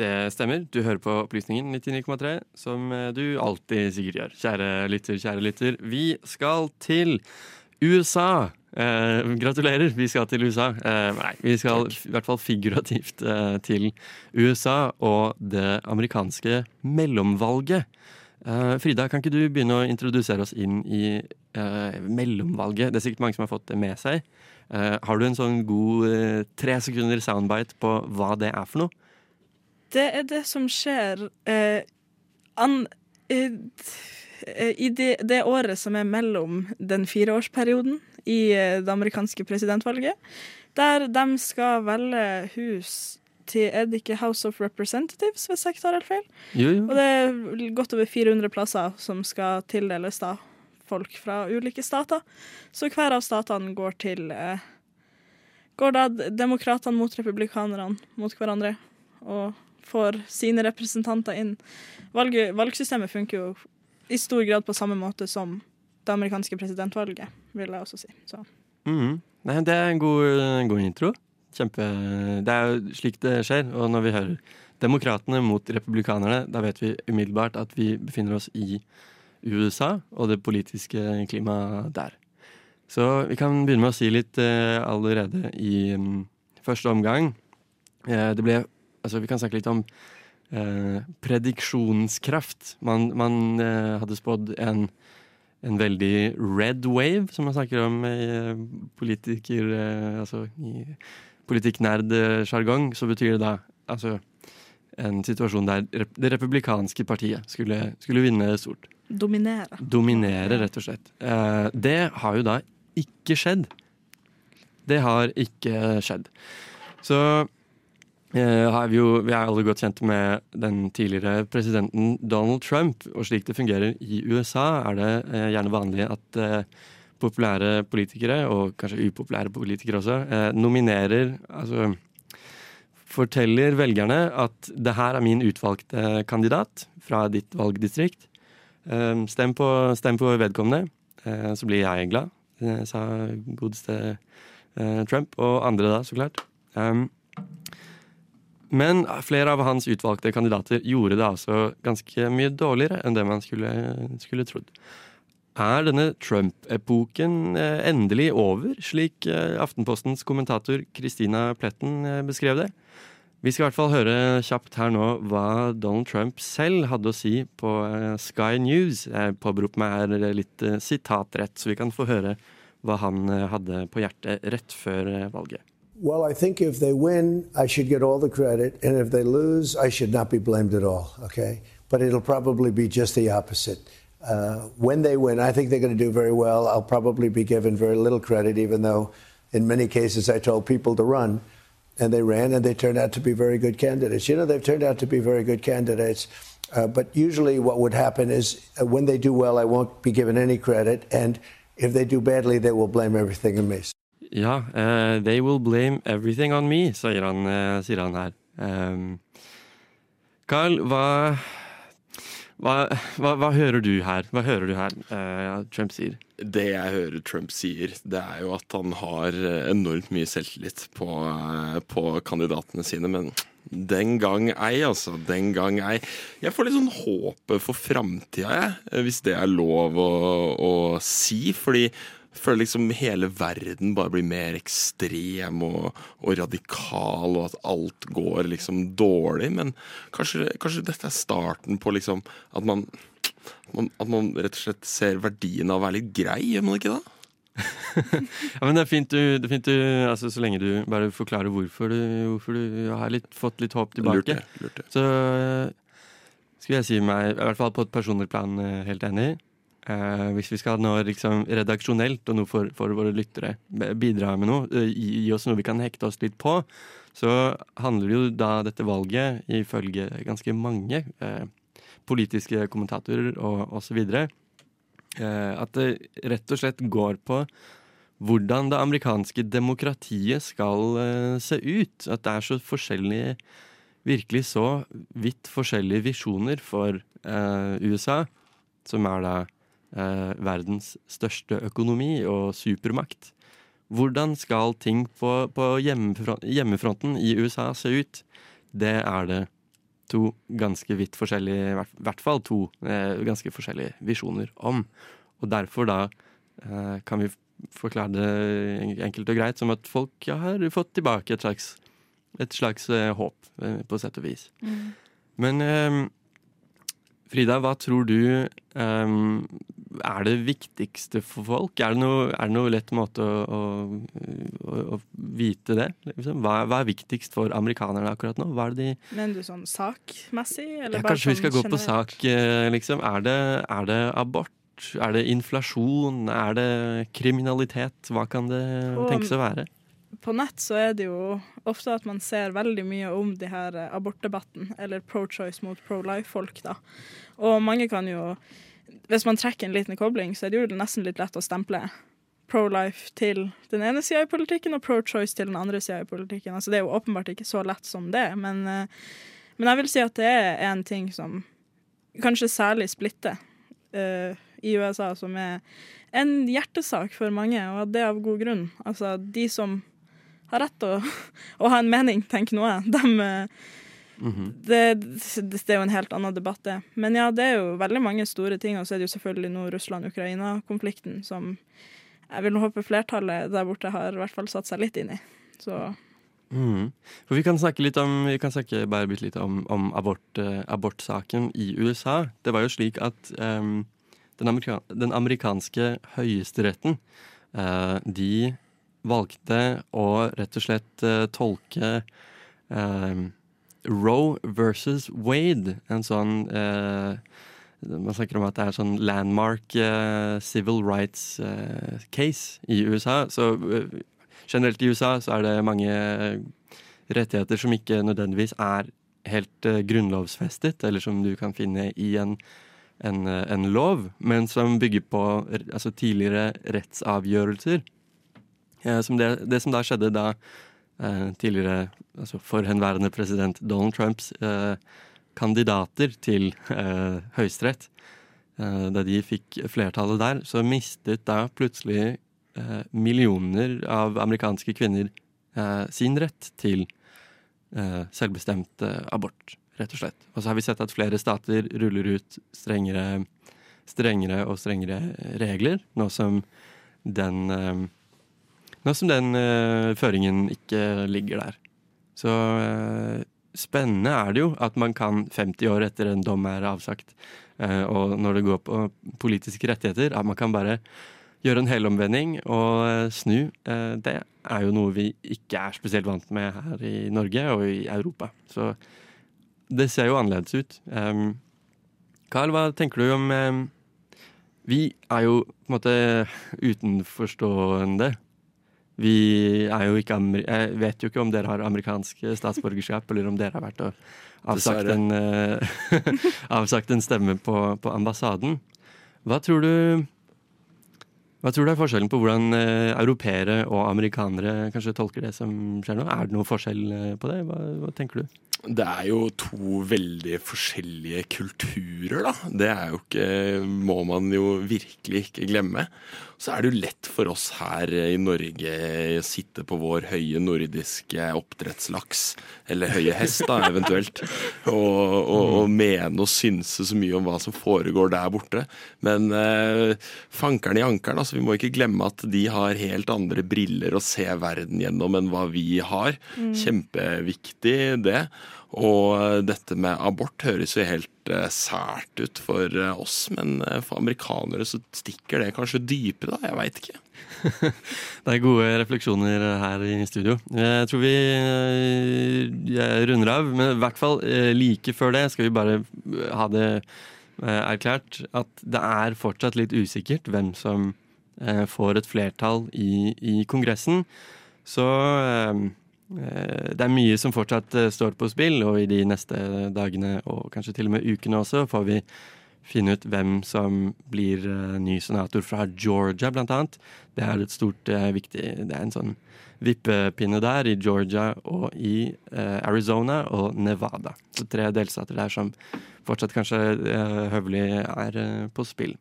Det stemmer. Du hører på Opplysningen 99,3, som eh, du alltid sikkert gjør. Kjære lytter, kjære lytter. Vi skal til USA. Eh, gratulerer, vi skal til USA. Eh, nei, vi skal i hvert fall figurativt eh, til USA og det amerikanske mellomvalget. Eh, Frida, kan ikke du begynne å introdusere oss inn i eh, mellomvalget? Det er sikkert mange som har fått det med seg. Eh, har du en sånn god tre sekunder soundbite på hva det er for noe? Det er det som skjer eh, an, eh, i det, det året som er mellom den fireårsperioden i eh, det amerikanske presidentvalget, der de skal velge hus til Er det ikke House of Representatives, hvis jeg ikke tar helt feil? Jo, jo. Og det er godt over 400 plasser som skal tildeles da folk fra ulike stater. Så hver av statene går til eh, Går da demokratene mot republikanerne mot hverandre og får sine representanter inn. Valg, valgsystemet funker jo i stor grad på samme måte som det amerikanske presidentvalget, vil jeg også si. Mhm. Nei, det er en god, en god intro. Kjempe Det er jo slik det skjer. Og når vi hører demokratene mot republikanerne, da vet vi umiddelbart at vi befinner oss i USA og det politiske klimaet der. Så vi kan begynne med å si litt eh, allerede i mm, første omgang. Eh, det ble Altså, vi kan snakke litt om eh, prediksjonskraft. Man, man eh, hadde spådd en en veldig red wave, som man snakker om i eh, politiker... eh, Altså i politikknerd-sjargong, så betyr det da altså en situasjon der det republikanske partiet skulle, skulle vinne stort. Dominere. Dominere, rett og slett. Eh, det har jo da ikke skjedd. Det har ikke skjedd. Så vi jo Vi er alle godt kjent med den tidligere presidenten Donald Trump. Og slik det fungerer i USA, er det eh, gjerne vanlig at eh, populære politikere, og kanskje upopulære politikere også, eh, nominerer Altså forteller velgerne at det her er min utvalgte kandidat fra ditt valgdistrikt. Eh, Stem på, stem på vedkommende, eh, så blir jeg glad, eh, sa godeste eh, Trump. Og andre da, så klart. Men flere av hans utvalgte kandidater gjorde det altså ganske mye dårligere enn det man skulle, skulle trodd. Er denne Trump-epoken eh, endelig over, slik eh, Aftenpostens kommentator Christina Pletten eh, beskrev det? Vi skal i hvert fall høre kjapt her nå hva Donald Trump selv hadde å si på Sky News. Jeg påberoper meg her litt sitatrett, så vi kan få høre hva han hadde på hjertet rett før valget. Well, I think if they win, I should get all the credit, and if they lose, I should not be blamed at all, okay? But it'll probably be just the opposite. Uh, when they win, I think they're going to do very well. I'll probably be given very little credit, even though in many cases I told people to run, and they ran, and they turned out to be very good candidates. You know, they've turned out to be very good candidates. Uh, but usually, what would happen is uh, when they do well, I won't be given any credit, and if they do badly, they will blame everything on me. Ja, Uh, they will blame everything on me, sier han, uh, sier han her. Um, Carl, hva, hva, hva, hva hører du her? Hva hører du her uh, Trump sier? Det jeg hører Trump sier, det er jo at han har enormt mye selvtillit på, på kandidatene sine, men den gang ei, altså. Den gang ei. Jeg får litt sånn håpet for framtida, hvis det er lov å, å si. Fordi føler liksom hele verden bare blir mer ekstrem og, og radikal, og at alt går liksom dårlig. Men kanskje, kanskje dette er starten på liksom at man, man At man rett og slett ser verdien av å være litt grei, gjør man ikke det? Ja, men det er fint du, det er fint du altså, Så lenge du bare forklarer hvorfor du, hvorfor du har litt, fått litt håp tilbake. Lurt det, lurt det. Så eh, skulle jeg si meg, i hvert fall på et personlig plan, eh, helt enig. Eh, hvis vi skal nå liksom redaksjonelt og noe for, for våre lyttere bidra med noe, eh, gi, oss noe vi kan hekte oss litt på, så handler jo da dette valget, ifølge ganske mange eh, politiske kommentatorer og osv., eh, at det rett og slett går på hvordan det amerikanske demokratiet skal se ut. At det er så forskjellige Virkelig så vidt forskjellige visjoner for USA, som er da eh, verdens største økonomi og supermakt. Hvordan skal ting på, på hjemmefronten, hjemmefronten i USA se ut? Det er det to ganske vidt forskjellige, i hvert- fall to eh, ganske forskjellige visjoner om. Og derfor da eh, kan vi forklare det enkelt og greit som at folk har fått tilbake et slags, et slags eh, håp, eh, på sett og vis. Men eh, Frida, hva tror du eh, er det viktigste for folk? Er det noe, er noe lett måte å, å, å, vite det? Liksom? Hva, hva er viktigst for amerikanerne akkurat nå? De Mener du sånn sakmessig? Eller ja, Kanskje vi skal gå sånn på sak, eh, liksom. Er det, er det abort? Er det inflasjon? Er det kriminalitet? Hva kan det tenkes å være? På nett så er det jo ofte at man ser veldig mye om de her eh, abortdebatten, eller pro-choice mot pro-life-folk, da. Og mange kan jo Hvis man trekker en liten kobling, så er det jo nesten litt lett å stemple pro-life til den ene sida i politikken og pro-choice til den andre sida i politikken. Altså Det er jo åpenbart ikke så lett som det, men, eh, men jeg vil si at det er en ting som kanskje særlig splitter uh, i USA, som er en hjertesak for mange, og det av god grunn. Altså, de som har rett til å, å ha en mening, tenker nå jeg, det, det, det er jo en helt annen debatt, det. Men ja, det er jo veldig mange store ting. Og så er det jo selvfølgelig nå Russland-Ukraina-konflikten som jeg vil håpe flertallet der borte har i hvert fall satt seg litt inn i. Så Mm. For vi kan snakke litt om, vi kan snakke bare bitte litt om, om abort, eh, abortsaken i USA. Det var jo slik at eh, den, amerika den amerikanske høyesteretten eh, de valgte å rett og slett eh, tolke ehm, Roe versus Wade, en sånn eh, Man snakker om at det er sånn landmark eh, civil rights eh, case i USA. Så eh, generelt i USA så er det mange eh, rettigheter som ikke nødvendigvis er helt eh, grunnlovsfestet, eller som du kan finne i en, en, en lov, men som bygger på altså, tidligere rettsavgjørelser. Som det, det som da skjedde da tidligere altså forhenværende president Donald Trumps eh, kandidater til eh, Høyesterett, eh, da de fikk flertallet der, så mistet da plutselig eh, millioner av amerikanske kvinner eh, sin rett til eh, selvbestemt eh, abort, rett og slett. Og så har vi sett at flere stater ruller ut strengere, strengere og strengere regler, nå som den eh, nå som den uh, føringen ikke ligger der. Så uh, spennende er det jo at man kan 50 år etter en dom er avsagt, uh, og når det går på politiske rettigheter, at man kan bare gjøre en helomvending og snu. Det er jo noe vi ikke er spesielt vant med her i Norge og i Europa. Så det ser jo annerledes ut. Um, Carl, hva tenker du om um, Vi er jo på en måte utenforstående. Vi er jo ikke Jeg vet jo ikke om dere har amerikansk statsborgerskap, eller om dere har vært og avsagt en, uh, avsagt en stemme på, på ambassaden. Hva tror du hva tror du er forskjellen på hvordan uh, europeere og amerikanere kanskje tolker det som skjer nå? Er det noe forskjell eh, på det? Hva, hva tenker du? Det er jo to veldig forskjellige kulturer, da. Det er jo ikke Må man jo virkelig ikke glemme. Så er det jo lett for oss her i Norge å sitte på vår høye nordiske oppdrettslaks, eller høye hest da, eventuelt, og, og, og mene og synse så mye om hva som foregår der borte. Men eh, fankeren i ankeren, altså vi må ikke glemme at de har helt andre briller å se verden gjennom enn hva vi har. Kjempeviktig det. Og dette med abort høres jo helt eh, sært ut for eh, oss, men eh, for amerikanere så stikker det kanskje dypere, da. Jeg veit ikke. Det er gode refleksjoner her i studio. Jeg tror vi jeg runder av, men i hvert fall eh, like før det skal vi bare ha det eh, erklært at det er fortsatt litt usikkert hvem som eh, får et flertall i, i Kongressen. Så eh, eh, det er mye som fortsatt eh, står på spill, og i de neste dagene og kanskje til og med ukene også får vi finne ut hvem som blir eh, ny senator fra Georgia, blant annet. Det er et stort, eh, viktig Det er en sånn vippepinne der i Georgia og i eh, Arizona og Nevada. Så tre delstater der som fortsatt kanskje eh, høvelig er eh, på spill.